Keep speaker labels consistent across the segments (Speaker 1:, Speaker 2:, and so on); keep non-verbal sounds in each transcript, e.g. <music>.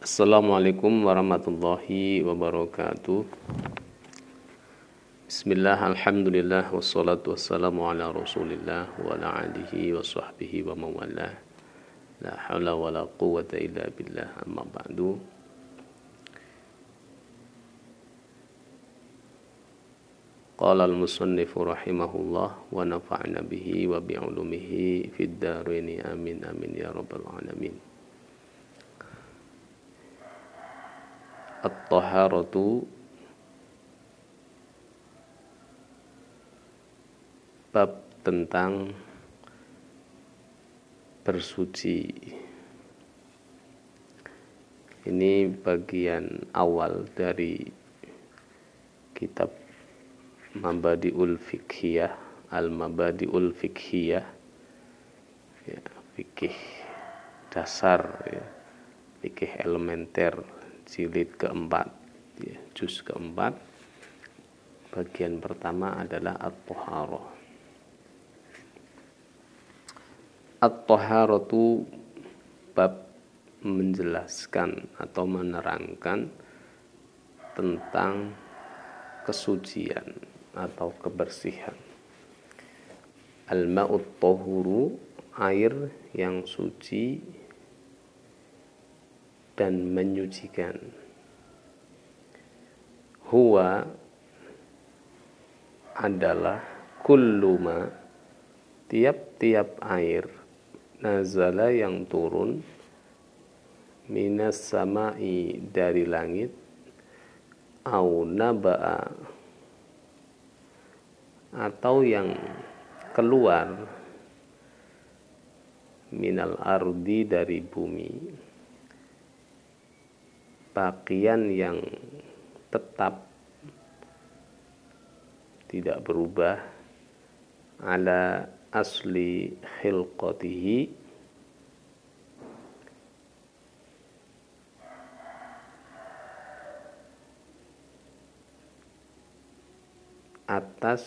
Speaker 1: Assalamualaikum warahmatullahi wabarakatuh. Bismillah, Alhamdulillah, wassalatu wassalamu ala rasulillah wa ala alihi wa sahbihi wa mawalah La hawla wa la quwata illa billah amma ba'du. Qala al-musannifu rahimahullah wa nafa'na bihi wa bi'ulumihi fid darini amin amin ya rabbal alamin At-taharatu bab tentang bersuci. Ini bagian awal dari kitab Mabadiul Fikhiyah, Al-Mabadiul Fikhiyah. Ya, fikih dasar ya. Fikih elementer jilid keempat ya, juz keempat. Bagian pertama adalah at-toharoh at-toharoh bab menjelaskan atau menerangkan tentang kesucian atau kebersihan. Al-ma'ut tohuru air yang suci dan menyucikan. Huwa adalah kulluma tiap-tiap air nazala yang turun minas samai dari langit au naba'a atau yang keluar minal ardi dari bumi pakaian yang tetap tidak berubah ala asli khilqatihi. Atas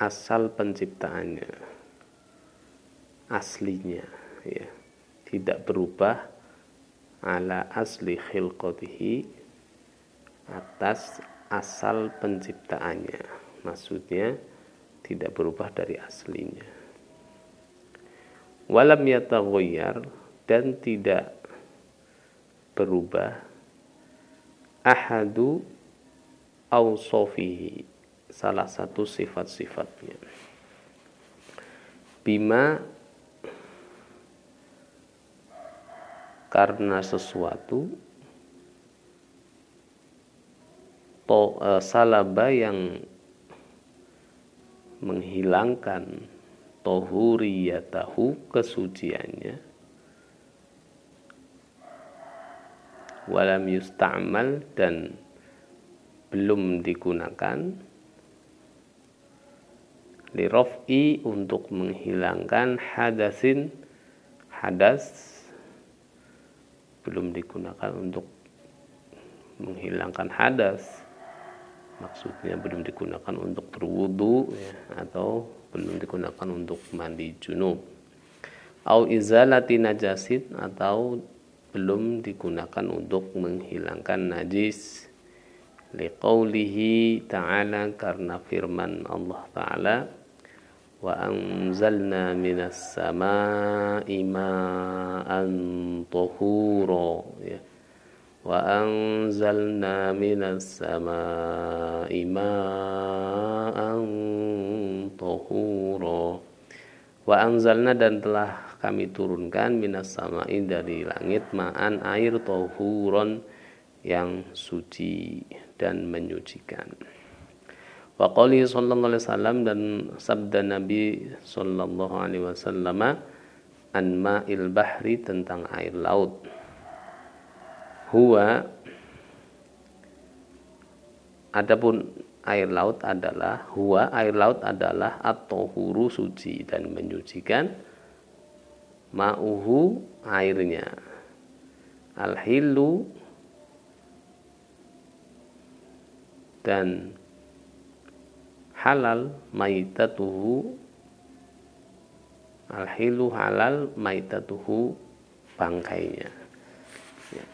Speaker 1: asal penciptaannya aslinya ya tidak berubah ala asli khilqatihi atas asal penciptaannya. Maksudnya tidak berubah dari aslinya. Walam yataghayyar dan tidak berubah ahadu awsofihi salah satu sifat-sifatnya. Bima karena sesuatu to, e, salaba yang menghilangkan tohuriyatahu kesuciannya walam yusta'mal dan belum digunakan lirof'i untuk menghilangkan hadasin hadas belum digunakan untuk menghilangkan hadas. Maksudnya belum digunakan untuk berwudu ya, atau belum digunakan untuk mandi junub. Au izalati najasin atau belum digunakan untuk menghilangkan najis. Liqaulihi ta'ala karena firman Allah ta'ala ma'an tahura ya wa anzalna minas sama'i ma'an tahura wa anzalna dan telah kami turunkan minas sama'i dari langit ma'an air tahuron yang suci dan menyucikan wa qali sallallahu alaihi wasallam dan sabda Nabi sallallahu alaihi wasallam an ma'il bahri tentang air laut. Huwa adapun air laut adalah huwa air laut adalah atau huru suci dan menyucikan ma'uhu airnya. Al-hilu dan halal maitatuhu. Al-hilu halal maitatuhu bangkainya. Ya.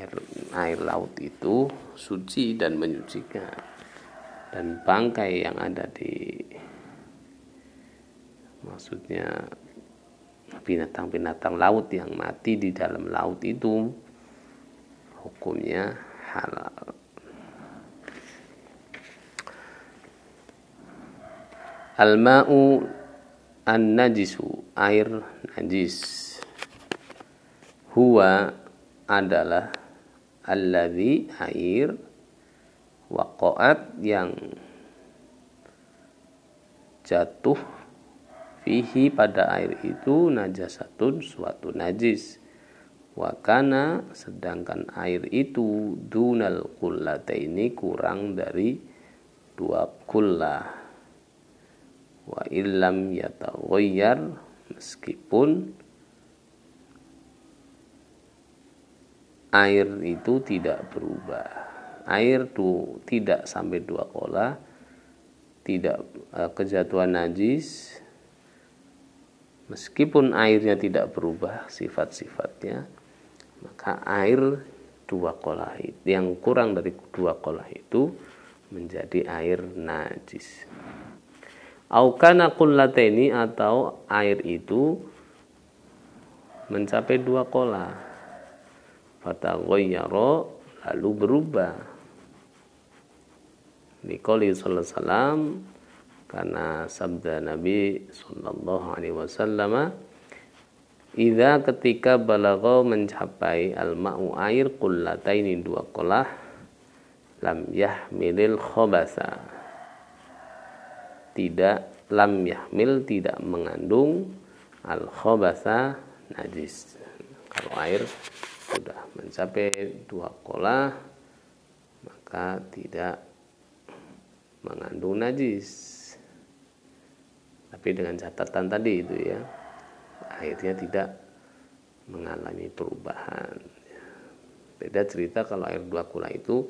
Speaker 1: air, air laut itu suci dan menyucikan. Dan bangkai yang ada di maksudnya binatang-binatang laut yang mati di dalam laut itu hukumnya halal Al-ma'u an-najisu air najis. Huwa adalah alladhi air waqa'at yang jatuh fihi pada air itu najasatun suatu najis. Wakana sedangkan air itu dunal ini kurang dari dua kullah wa illam yataghayyar meskipun air itu tidak berubah. Air tuh tidak sampai dua kola tidak uh, kejatuhan najis meskipun airnya tidak berubah sifat-sifatnya maka air dua kolah yang kurang dari dua kolah itu menjadi air najis Aukana kullateni atau air itu mencapai dua kola. Fatagoyaro lalu berubah. Nikoli sallallahu karena sabda Nabi sallallahu alaihi wasallam Iza ketika balago mencapai al-ma'u air kullataini dua kolah lam yahmilil khobasa tidak lam yahmil tidak mengandung al khobasa najis. Kalau air sudah mencapai dua kola maka tidak mengandung najis. Tapi dengan catatan tadi itu ya airnya tidak mengalami perubahan. Beda cerita kalau air dua kola itu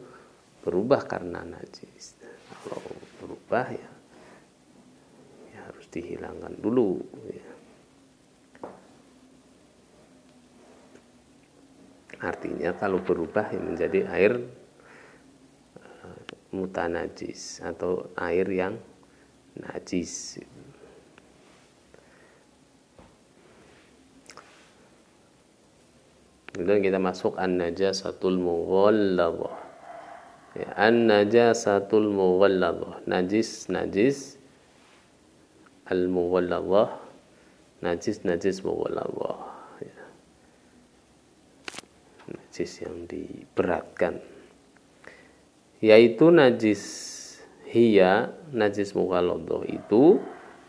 Speaker 1: berubah karena najis. Kalau berubah ya dihilangkan dulu ya. artinya kalau berubah ya menjadi air uh, mutanajis atau air yang najis Kemudian kita masuk an-najasatul mughalladhah. Ya, an-najasatul mughalladhah. Najis najis al-mughalladhah najis-najis mughalladhah ya. najis yang diberatkan. Yaitu najis hiya najis mughalladhah itu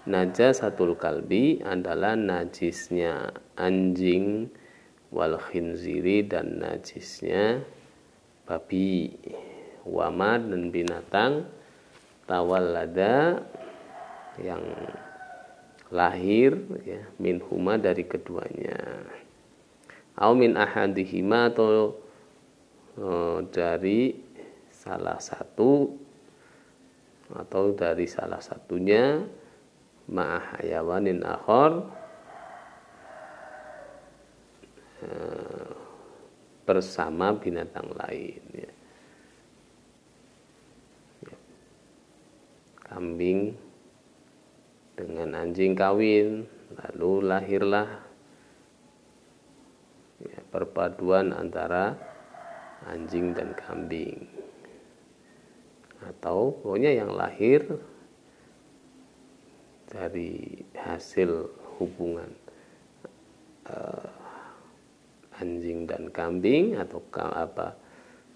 Speaker 1: najasatul kalbi adalah najisnya anjing wal khinziri dan najisnya babi. Wama dan binatang tawallada yang lahir ya min huma dari keduanya au min ahadihima atau uh, dari salah satu atau dari salah satunya ma'ahayawanin akhor uh, bersama binatang lain ya. ya. kambing dengan anjing kawin lalu lahirlah ya, perpaduan antara anjing dan kambing. Atau pokoknya yang lahir dari hasil hubungan uh, anjing dan kambing atau apa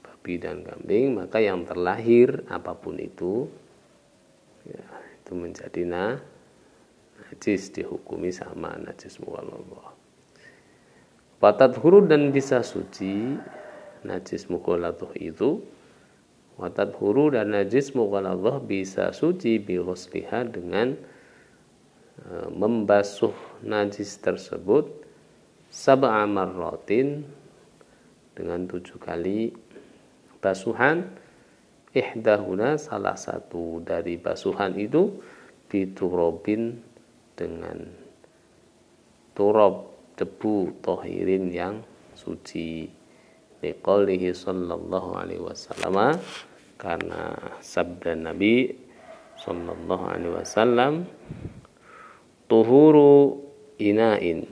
Speaker 1: babi dan kambing maka yang terlahir apa pun itu ya, itu menjadi nah najis dihukumi sama najis mughalladhah. Watat huru dan bisa suci najis mughalladhah itu watat huru dan najis mughalladhah bisa suci bi dengan e, membasuh najis tersebut sab'a marratin dengan tujuh kali basuhan ihdahuna salah satu dari basuhan itu biturobin dengan turob debu tohirin yang suci. Liqaulihi sallallahu alaihi wasallam karena sabda Nabi sallallahu alaihi wasallam tuhuru inain.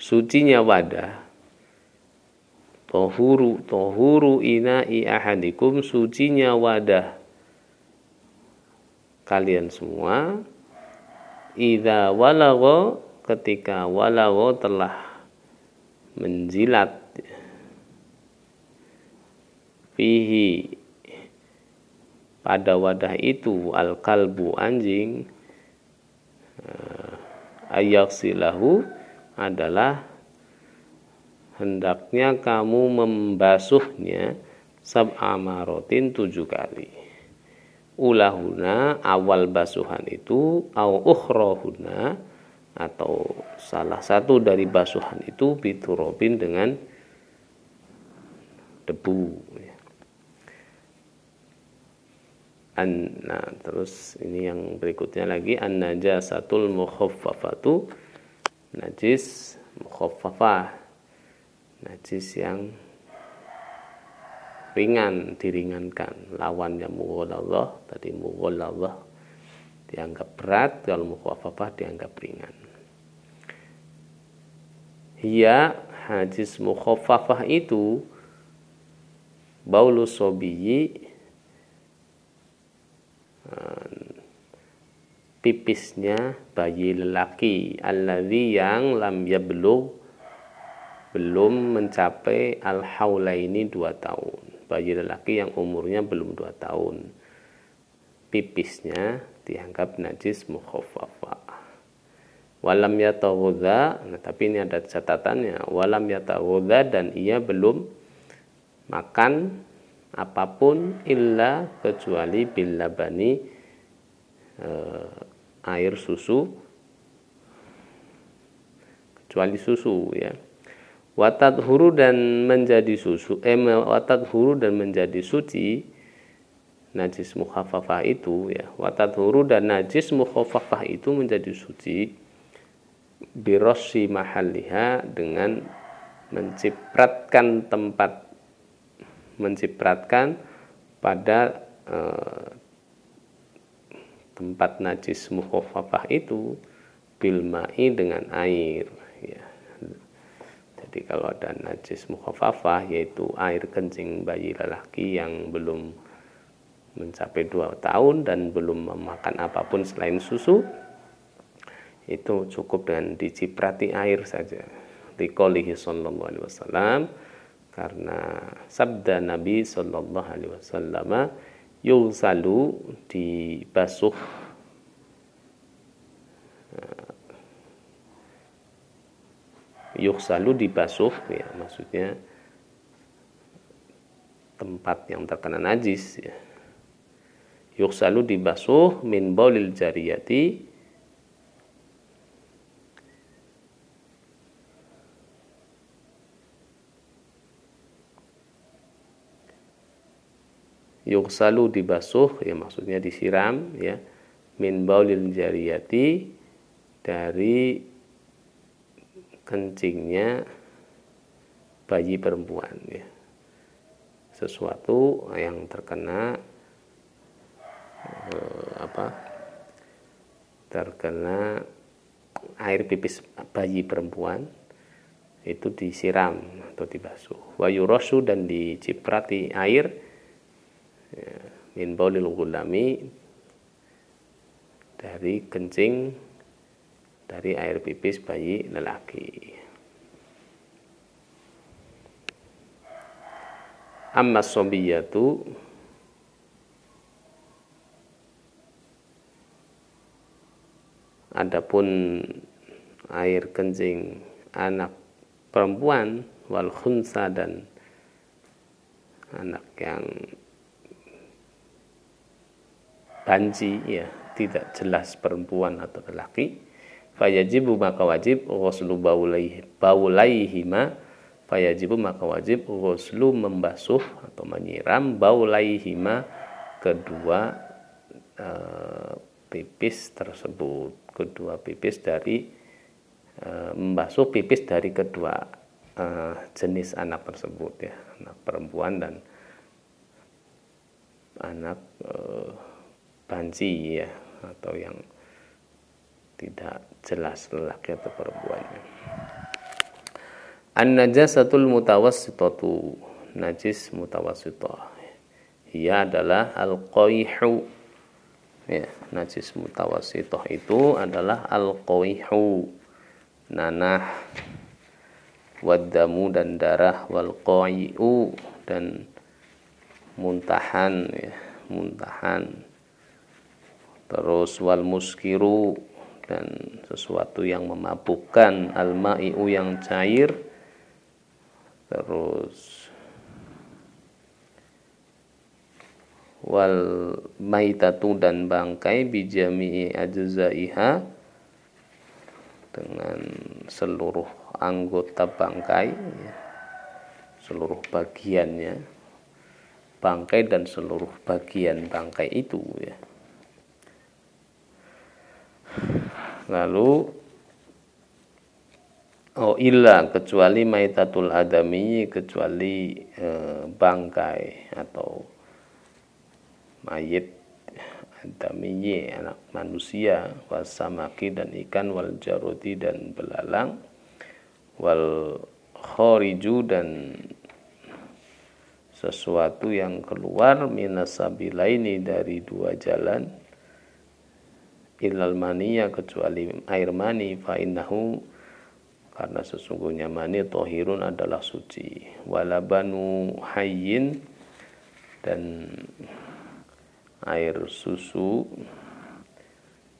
Speaker 1: Sucinya wadah tohuru tohuru inai ahadikum. Sucinya wadah kalian semua idza walago ketika walago telah menjilat fihi pada wadah itu al kalbu anjing eh, ayaksilahu adalah hendaknya kamu membasuhnya sab'amarotin tujuh kali ulahuna awal basuhan itu au ukhrohuna atau salah satu dari basuhan itu biturobin dengan debu An, nah terus ini yang berikutnya lagi an najasatul mukhaffafatu najis mukhaffafah najis yang ringan diringankan. Lawannya Allah tadi Allah dianggap berat. Kalau mukhafafah dianggap ringan. Hiya hadis mukhafafah itu baulu sobiyi pipisnya bayi lelaki. Alladzi yang lam yablugh belum mencapai al-haula ini dua tahun. Bayi lelaki yang umurnya belum dua tahun. Pipisnya dianggap najis mukhafafa. Walam yataghudha, nah tapi ini ada catatannya. Walam yataghudha dan ia belum makan apa pun illa kecuali bil labani eh, air susu kecuali susu ya watat huru dan menjadi susu eh watat huru dan menjadi suci najis mukhafafah itu ya. Watat huru dan najis mukhafafah itu menjadi suci birosi mahaliha dengan mencipratkan tempat mencipratkan pada eh, tempat najis mukhafafah itu bilmai dengan air ya jadi kalau ada najis mukhafafah yaitu air kencing bayi lelaki yang belum mencapai dua tahun dan belum memakan apa pun selain susu itu cukup dengan diciprati air saja. Liqaulihi sallallahu alaihi wasallam karena sabda Nabi sallallahu alaihi wasallam yusalu dibasuh yukhsalu dibasuh ya maksudnya tempat yang terkena najis ya. Yukhsalu dibasuh min baulil jariyati. Yukhsalu dibasuh ya maksudnya disiram ya min baulil jariyati dari kencingnya bayi perempuan ya. Sesuatu yang terkena eh, apa terkena air pipis bayi perempuan itu disiram atau dibasuh. Wayurosu dan diciprati air ya, min baulil gulami dari kencing dari air pipis bayi lelaki. Amma sobiyatu Adapun air kencing anak perempuan wal khunsa dan anak yang banji ya tidak jelas perempuan atau lelaki fayajibu maka wajib ghuslu baulaihi baulaihima. Fayajibu maka wajib ghuslu membasuh atau menyiram baulaihima kedua uh, pipis tersebut. Kedua pipis dari e, membasuh pipis dari kedua e, jenis anak tersebut ya. Anak perempuan dan anak e, banci ya atau yang tidak jelas lelaki atau perempuannya. An-najasatul mutawassitatu najis mutawassitah. Ia adalah al-qaihu. Ya, najis mutawassitah itu adalah al-qaihu. Nanah wadamu dan darah wal qai'u dan muntahan ya, muntahan terus wal muskiru dan sesuatu yang memabukkan al-ma'i'u yang cair terus wal maitatu dan bangkai bijami'i ajzaiha dengan seluruh anggota bangkai seluruh bagiannya bangkai dan seluruh bagian bangkai itu ya lalu oh illa kecuali maitatul adami kecuali e, bangkai atau mayit adami anak manusia wasamaki dan ikan wal jarudi dan belalang wal khoriju dan sesuatu yang keluar minasabilaini dari dua jalan ilal maniya kecuali air mani fa innahu karena sesungguhnya mani tohirun adalah suci. Walabanu hayyin dan air susu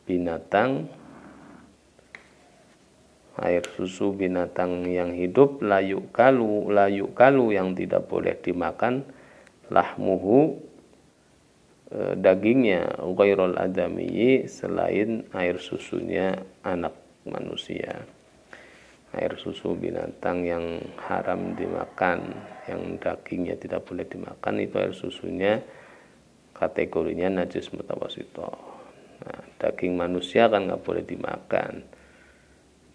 Speaker 1: binatang air susu binatang yang hidup layuk kalu layuk kalu yang tidak boleh dimakan lahmuhu E, dagingnya ghairul adami selain air susunya anak manusia. Air susu binatang yang haram dimakan yang dagingnya tidak boleh dimakan itu air susunya kategorinya najis mutawasito. Nah, daging manusia kan nggak boleh dimakan.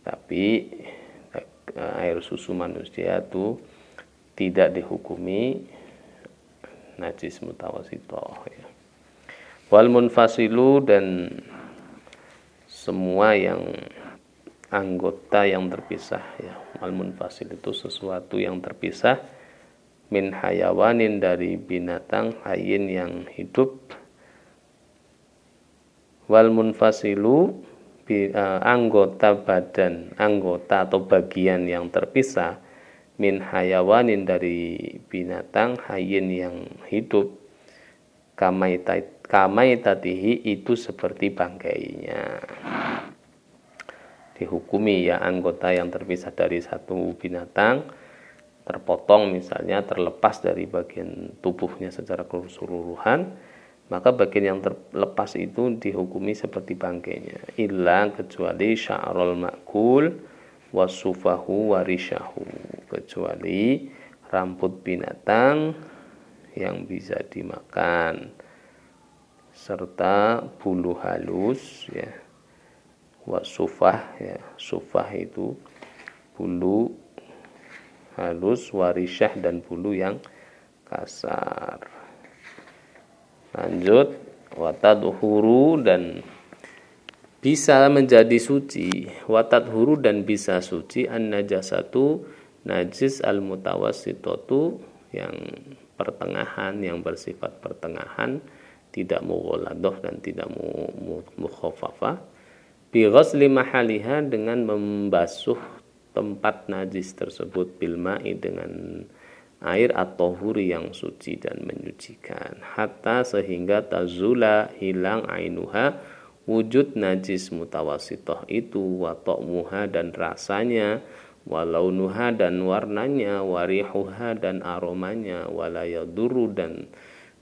Speaker 1: Tapi e, air susu manusia itu tidak dihukumi najis mutawasito ya wal munfasilu dan semua yang anggota yang terpisah ya. Wal munfasil itu sesuatu yang terpisah min hayawanin dari binatang hayin yang hidup. Wal munfasilu uh, anggota badan anggota atau bagian yang terpisah min hayawanin dari binatang hayin yang hidup. Kamaitait kamai tatihi itu seperti bangkainya. Dihukumi ya anggota yang terpisah dari satu binatang terpotong misalnya terlepas dari bagian tubuhnya secara keseluruhan maka bagian yang terlepas itu dihukumi seperti bangkainya. Illa kecuali sya'rul makul wasufahu warishahu kecuali rambut binatang yang bisa dimakan serta bulu halus ya. Wasufah ya. Sufah itu bulu halus warisyah dan bulu yang kasar. Lanjut watadhuru dan bisa menjadi suci. Watadhuru dan bisa suci an najasatu najis al mutawassitatu yang pertengahan yang bersifat pertengahan tidak mughaladah dan tidak mukhafafah bi ghasli mahaliha dengan membasuh tempat najis tersebut bil ma'i dengan air atau huri yang suci dan menyucikan. Hatta sehingga tazula hilang ainuha wujud najis mutawasitoh itu muha dan rasanya walau nuha dan warnanya warihuha dan aromanya walayaduru dan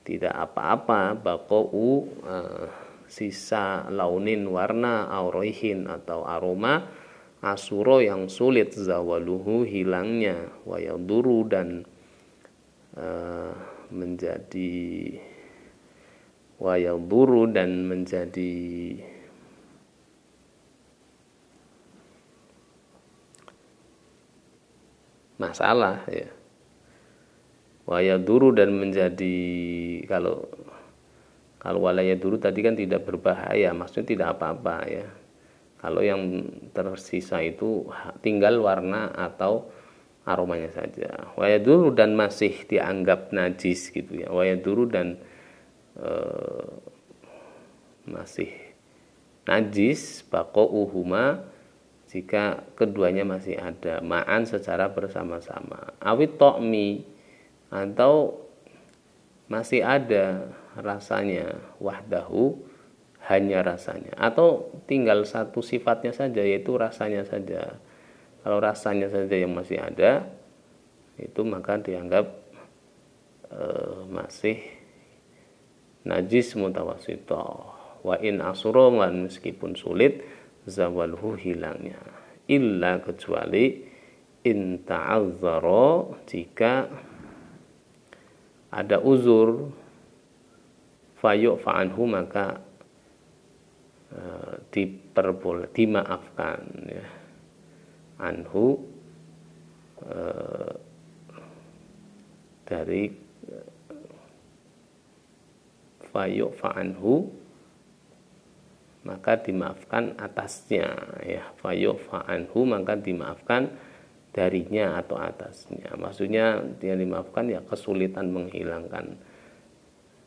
Speaker 1: tidak apa-apa bakou uh, sisa launin warna aurihin atau aroma asuro yang sulit zawaluhu hilangnya wayaduru dan uh, menjadi wa yaduru dan menjadi masalah ya waya duru dan menjadi kalau kalau walaya duru tadi kan tidak berbahaya maksudnya tidak apa-apa ya. Kalau yang tersisa itu tinggal warna atau aromanya saja. Waya duru dan masih dianggap najis gitu ya. Waya duru dan e, masih najis bako uhuma jika keduanya masih ada. Ma'an secara bersama-sama. Awit to'mi atau masih ada rasanya wahdahu hanya rasanya. Atau tinggal satu sifatnya saja yaitu rasanya saja. Kalau rasanya saja yang masih ada itu maka dianggap e, masih najis mutawasito. Wa in asuro meskipun sulit zawalhu hilangnya. Illa kecuali in ta'azzara jika ada uzur. Fayuk fa'anhu maka uh, diperboleh dimaafkan ya. Anhu uh, dari fayuk fa'anhu maka dimaafkan atasnya ya. Fayuk fa'anhu maka dimaafkan darinya atau atasnya. Maksudnya yang dimaafkan ya kesulitan menghilangkan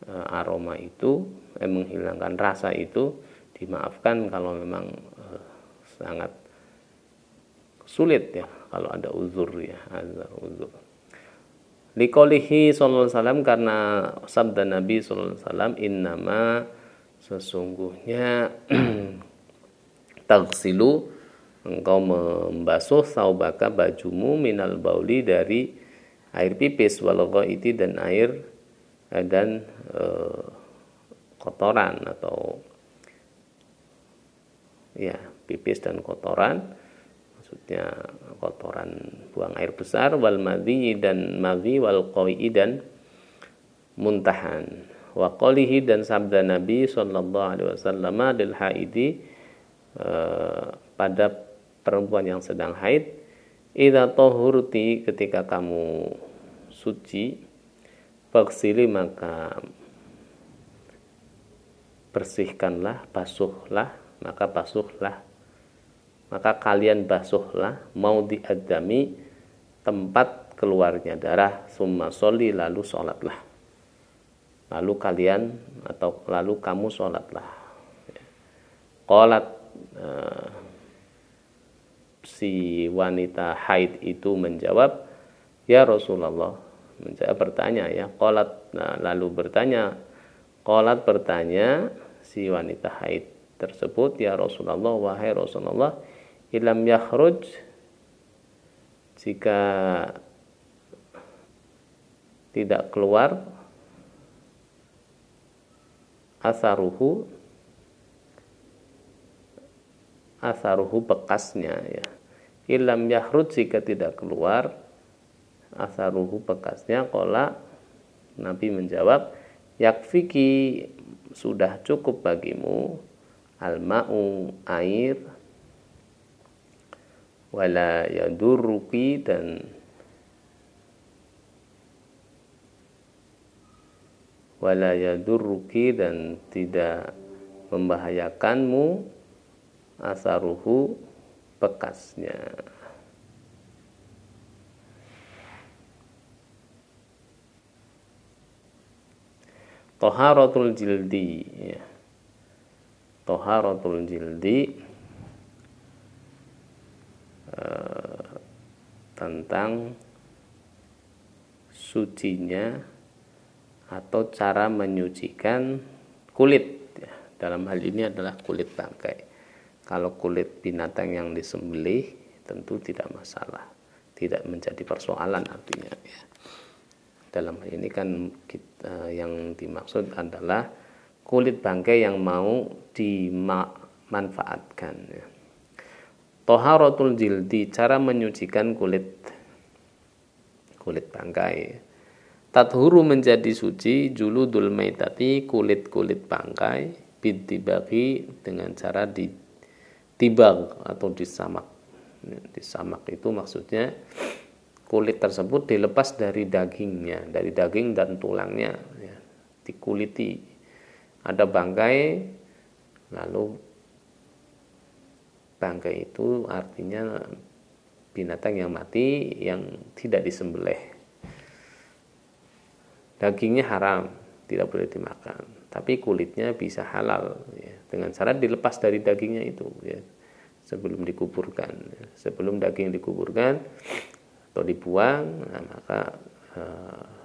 Speaker 1: e, aroma itu, eh, menghilangkan rasa itu dimaafkan kalau memang e, sangat sulit ya kalau ada uzur ya, ada uzur. Likolihi sallallahu alaihi wasallam karena sabda Nabi sallallahu alaihi wasallam innama sesungguhnya <clears throat> tagsilu engkau membasuh saubaka bajumu minal bauli dari air pipis walau itu dan air eh, dan e, kotoran atau ya pipis dan kotoran. Maksudnya kotoran buang air besar wal madhi dan madhi wal qoi dan muntahan. Wa qalihi dan sabda Nabi sallallahu alaihi wasallam lil haidi eh, pada perempuan yang sedang haid idza tahurti ketika kamu suci faksili maka bersihkanlah basuhlah maka basuhlah maka kalian basuhlah mau diadami tempat keluarnya darah summa soli lalu sholatlah. Lalu kalian atau lalu kamu sholatlah. Qolat uh, si wanita haid itu menjawab, "Ya Rasulullah." Menjawab bertanya ya, qolat nah, lalu bertanya, qolat bertanya si wanita haid tersebut, "Ya Rasulullah, wahai Rasulullah, ilam yakhruj jika tidak keluar asaruhu asaruhu bekasnya ya ilam yahrud jika tidak keluar asaruhu bekasnya kola. Nabi menjawab yakfiki sudah cukup bagimu alma'u air wala yadurruki dan wala yadurruki dan tidak membahayakanmu asaruhu bekasnya Toharatul jildi ya. Toharatul jildi uh, tentang sucinya atau cara menyucikan kulit ya. dalam hal ini adalah kulit bangkai kalau kulit binatang yang disembelih tentu tidak masalah, tidak menjadi persoalan artinya ya. Dalam hal ini kan kita, yang dimaksud adalah kulit bangkai yang mau dimanfaatkan ya. Toharatul jildi, cara menyucikan kulit kulit bangkai. tathuru menjadi suci juludul maitati kulit-kulit bangkai bagi dengan cara ditibang atau disamak. Disamak itu maksudnya kulit tersebut dilepas dari dagingnya dari daging dan tulangnya ya, dikuliti. Ada bangkai lalu bangkai itu artinya binatang yang mati yang tidak disembelih. Dagingnya haram tidak boleh dimakan tapi kulitnya bisa halal ya, dengan cara dilepas dari dagingnya itu ya, sebelum dikuburkan sebelum daging dikuburkan atau dibuang nah, maka uh,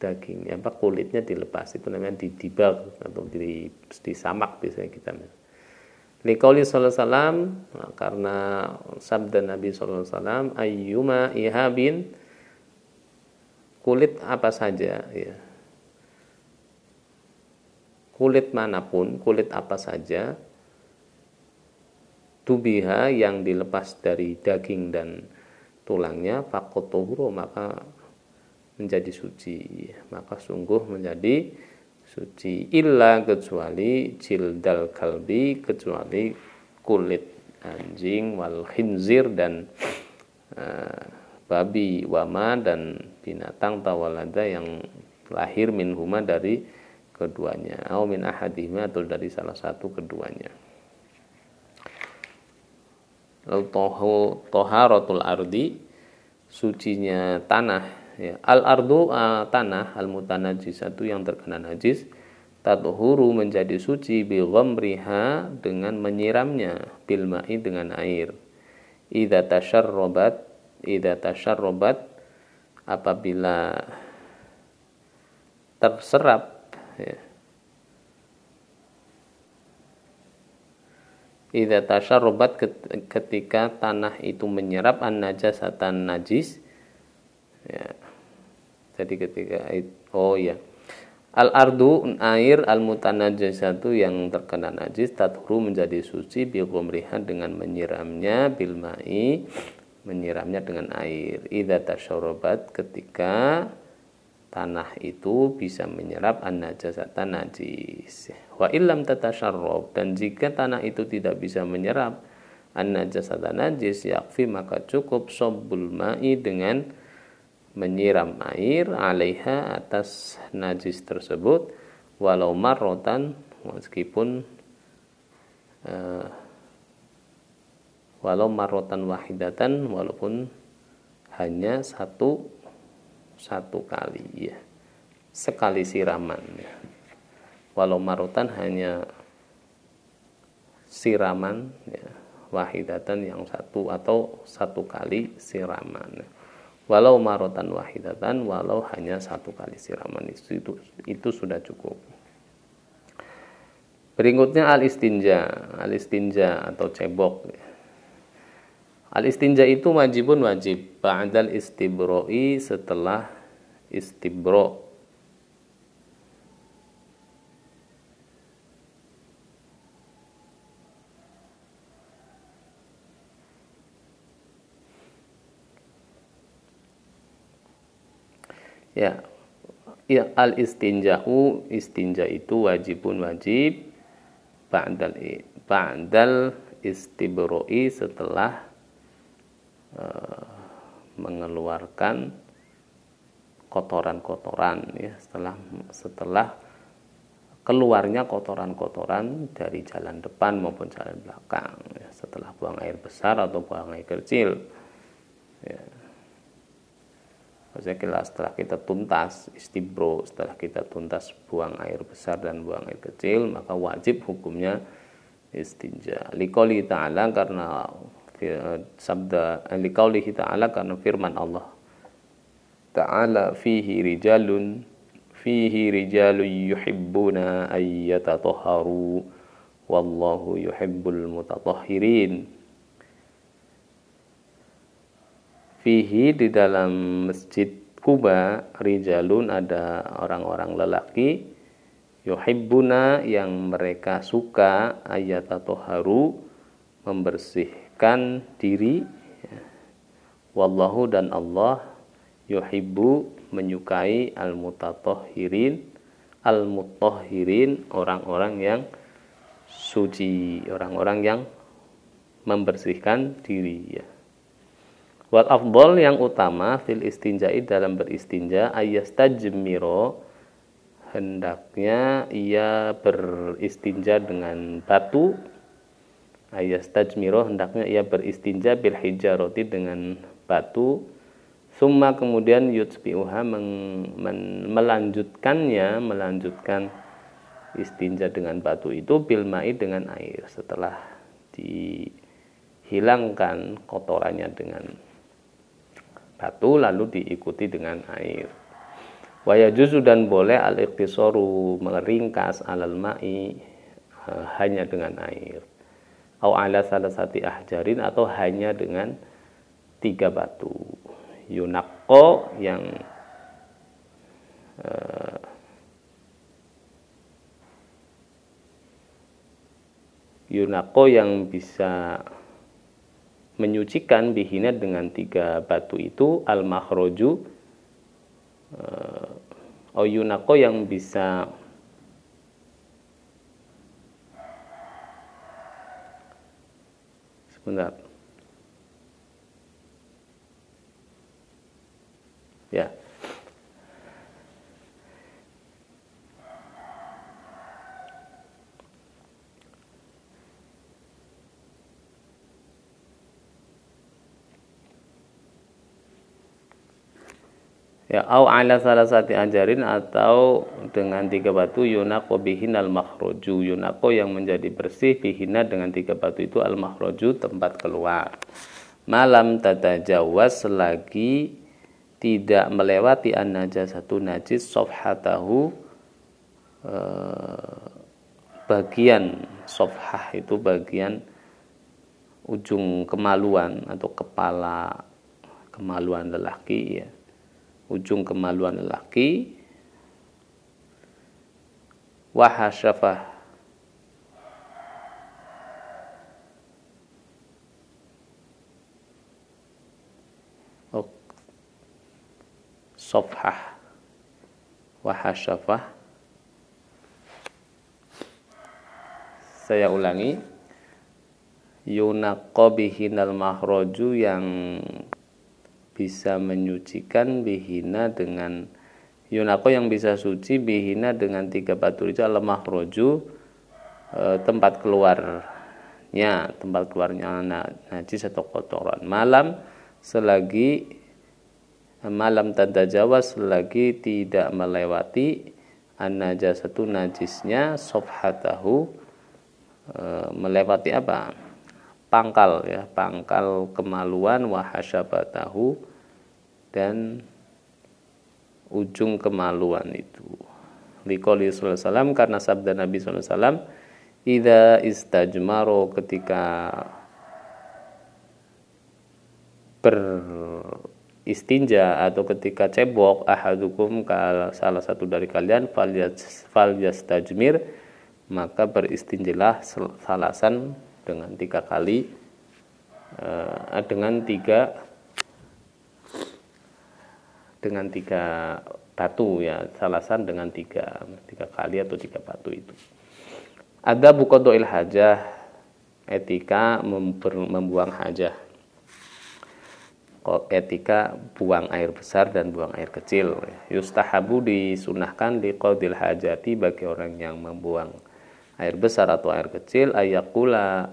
Speaker 1: dagingnya apa kulitnya dilepas. Itu namanya didibag atau di, disamak biasanya kita Likauli sallallahu salam nah, karena sabda Nabi sallallahu salam ayyuma ihabin kulit apa saja ya kulit mana pun kulit apa saja tubiha yang dilepas dari daging dan tulangnya fakotohuro maka menjadi suci. Maka sungguh menjadi suci. Illa kecuali jildal kalbi kecuali kulit anjing wal khinzir dan uh, babi wama dan binatang tawalada yang lahir min huma dari keduanya. Atau min ahadihima atau dari salah satu keduanya. Lalu tohu toharatul ardi sucinya tanah ya. al ardu uh, tanah al mutanajisatu yang terkena najis tatuhuru menjadi suci bi ghamriha dengan menyiramnya bil ma'i dengan air. Idza tasharrabat idza tasharrabat apabila terserap ya, Idza tasharrubat ketika tanah itu menyerap an najasatan najis ya. Jadi ketika oh ya. Al ardu air al mutanajjasatu yang terkena najis tathuru menjadi suci bi dengan menyiramnya bil mai menyiramnya dengan air. Idza tasharrubat ketika tanah itu bisa menyerap an-najasata najis. Wa illam tatasharrab dan jika tanah itu tidak bisa menyerap an-najasata najis yakfi maka cukup sobbul ma'i dengan menyiram air alaiha atas najis tersebut walau marrotan meskipun uh, walau marrotan wahidatan walaupun hanya satu satu kali ya sekali siraman ya. Walau marutan hanya siraman ya. Wahidatan yang satu atau satu kali siraman. Walau marutan wahidatan walau hanya satu kali siraman itu itu, itu sudah cukup. Berikutnya al istinja al istinja atau cebok ya. Al istinja itu wajibun wajib ba'dal istibro'i setelah istibro. Ya, ya al istinja'u istinja itu wajibun wajib ba'dal ba'dal istibro'i setelah mengeluarkan kotoran-kotoran ya setelah setelah keluarnya kotoran-kotoran dari jalan depan maupun jalan belakang ya, setelah buang air besar atau buang air kecil ya. Maksudnya setelah kita tuntas istibro, setelah kita tuntas buang air besar dan buang air kecil, maka wajib hukumnya istinja. Likoli ta'ala karena sabda liqaulihi ta'ala karena firman Allah. Ta'ala fihi rijalun fihi rijalun yuhibbuna ayyatatahharu wallahu yuhibbul mutatahhirin. Fihi di dalam masjid Kuba rijalun ada orang-orang lelaki yuhibbuna yang mereka suka ayyatatahharu membersih membersihkan diri ya. wallahu dan Allah yuhibbu menyukai al-mutatahhirin al-mutahhirin orang-orang yang suci, orang-orang yang membersihkan diri ya. Wal afdol yang utama fil istinja'i dalam beristinja ayastajmiro hendaknya ia beristinja dengan batu ayastajmiro hendaknya ia beristinja bil hijaroti dengan batu summa kemudian yutsbiuha melanjutkannya melanjutkan istinja dengan batu itu bil mai dengan air setelah dihilangkan kotorannya dengan batu lalu diikuti dengan air. Waya juzu dan boleh al iktisoru meringkas alal ma'i uh, hanya dengan air. Au ala salah satu ahjarin atau hanya dengan tiga batu. Yunakko yang uh, Yunako yang bisa menyucikan bihina dengan tiga batu itu al mahroju uh, eh, oyunako yang bisa that. Ya au ala salah satu ajarin atau dengan tiga batu yunako bihin al makhroju yunako yang menjadi bersih bihina dengan tiga batu itu al makhroju tempat keluar. Malam tata jawas selagi tidak melewati an satu najis sofhatahu eh, bagian sofhah itu bagian ujung kemaluan atau kepala kemaluan lelaki ya ujung kemaluan lelaki. Wahasyafah oh. sofhah. Wahasyafah saya ulangi. Yunaqabihinal mahroju yang bisa menyucikan bihina dengan Yunako yang bisa suci bihina dengan tiga batu itu lemah roju e, tempat keluarnya tempat keluarnya najis atau kotoran. Malam selagi malam tanda jawa selagi tidak melewati an satu najisnya sofhatahu e, melewati apa pangkal ya pangkal kemaluan wahasyabatahu dan ujung kemaluan itu. Liqali sallallahu karena sabda Nabi sallallahu "Idza istajmaro ketika beristinja atau ketika cebok ahadukum salah satu dari kalian fal yastajmir maka beristinjilah salasan dengan tiga kali uh, dengan tiga dengan tiga batu ya salasan dengan tiga tiga kali atau tiga batu itu. Ada bukodoil hajah etika membuang hajah. Etika buang air besar dan buang air kecil. Yustahabu disunahkan di qadil hajati bagi orang yang membuang air besar atau air kecil ayakula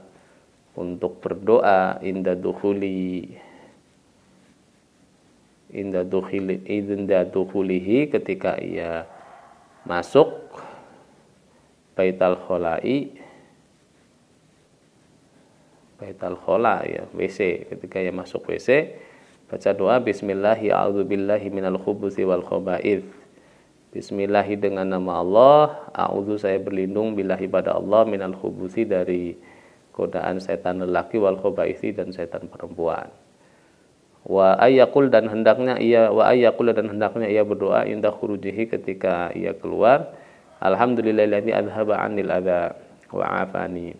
Speaker 1: untuk berdoa inda dukhuli inda dukhili inda dukhulihi ketika ia masuk baital kholai baital khola ya WC ketika ia masuk WC baca doa bismillahi a'udzubillahi minal khubuthi wal khaba'ith Bismillahi dengan nama Allah. A'udzu saya berlindung billahi pada Allah minal khubuthi dari godaan setan lelaki wal khabaithi dan setan perempuan. Wa ayakul dan hendaknya ia wa ayakul dan hendaknya ia berdoa indah khurujihi ketika ia keluar. Alhamdulillahilladzi adhaba 'anil adza wa 'afani.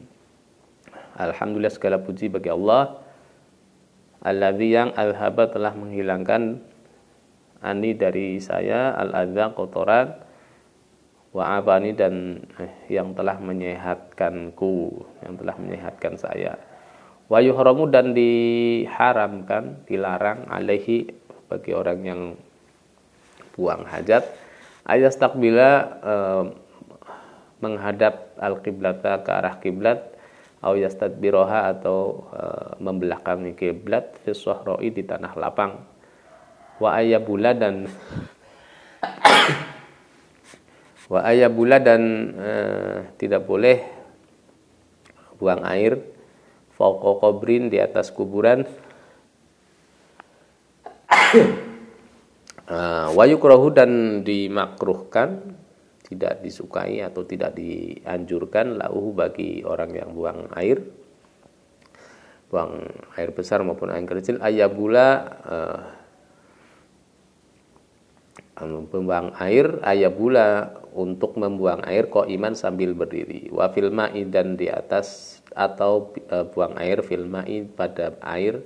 Speaker 1: Alhamdulillah segala puji bagi Allah. Alladzi yang alhaba telah menghilangkan ani dari saya al adza kotoran wa abani dan eh, yang telah menyehatkanku yang telah menyehatkan saya. Wa yuhramu dan diharamkan dilarang alaihi bagi orang yang buang hajat. Ayat takbila eh, menghadap al kiblata ke arah kiblat au yastadbiroha atau uh, membelakangi kiblat fi di tanah lapang wa ayabula dan wa ayabula dan uh, tidak boleh buang air qabrin di atas kuburan. Uh, <coughs> wa dan dimakruhkan tidak disukai atau tidak dianjurkan lauhu bagi orang yang buang air buang air besar maupun air kecil. Ayabula uh, membuang air ayabula untuk membuang air kok iman sambil berdiri wa filmai dan di atas atau uh, buang air filmai pada air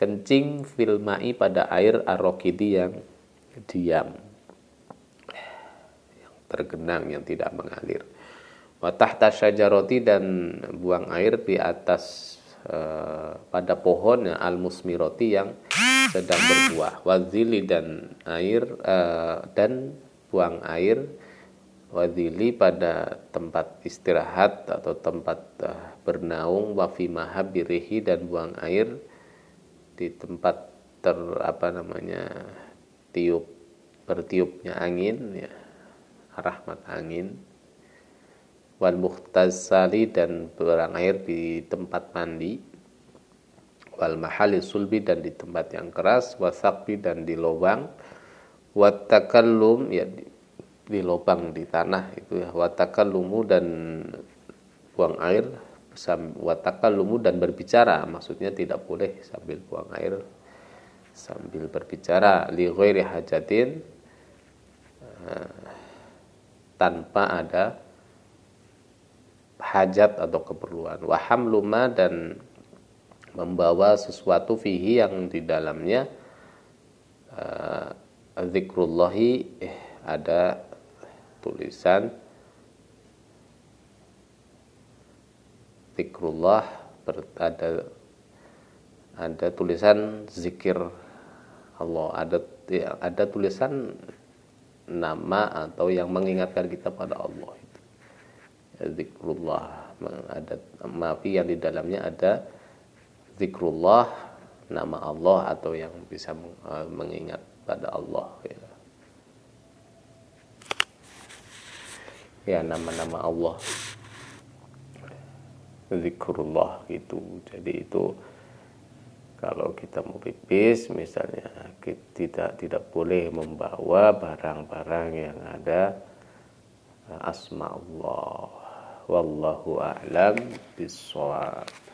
Speaker 1: kencing filmai pada air arokidi yang diam tergenang yang tidak mengalir. Watahta syajaroti dan buang air di atas uh, pada pohon al musmiroti yang sedang berbuah. Wazili dan air uh, dan buang air. Wazili pada tempat istirahat atau tempat uh, bernaung. Wafi mahabirihi dan buang air di tempat ter apa namanya tiup bertiupnya angin ya rahmat angin. Wal muhtazali dan berang air di tempat mandi wal mahali sulbi dan di tempat yang keras wasakbi dan di lubang watakallum ya di, di lubang di tanah itu ya watakallumu dan buang air watakallumu dan berbicara maksudnya tidak boleh sambil buang air sambil berbicara li ghairi hajatin tanpa ada hajat atau keperluan. Waham luma dan membawa sesuatu fihi yang di dalamnya uh, zikrullahi eh, ada tulisan zikrullah ada ada tulisan zikir Allah ada ada tulisan nama atau yang mengingatkan kita pada Allah zikrullah ada maafi yang di dalamnya ada zikrullah nama Allah atau yang bisa uh, mengingat pada Allah ya. ya nama-nama Allah. Zikrullah gitu. Jadi itu kalau kita mau pipis misalnya kita tidak tidak boleh membawa barang-barang yang ada asma Allah. Wallahu a'lam bishawab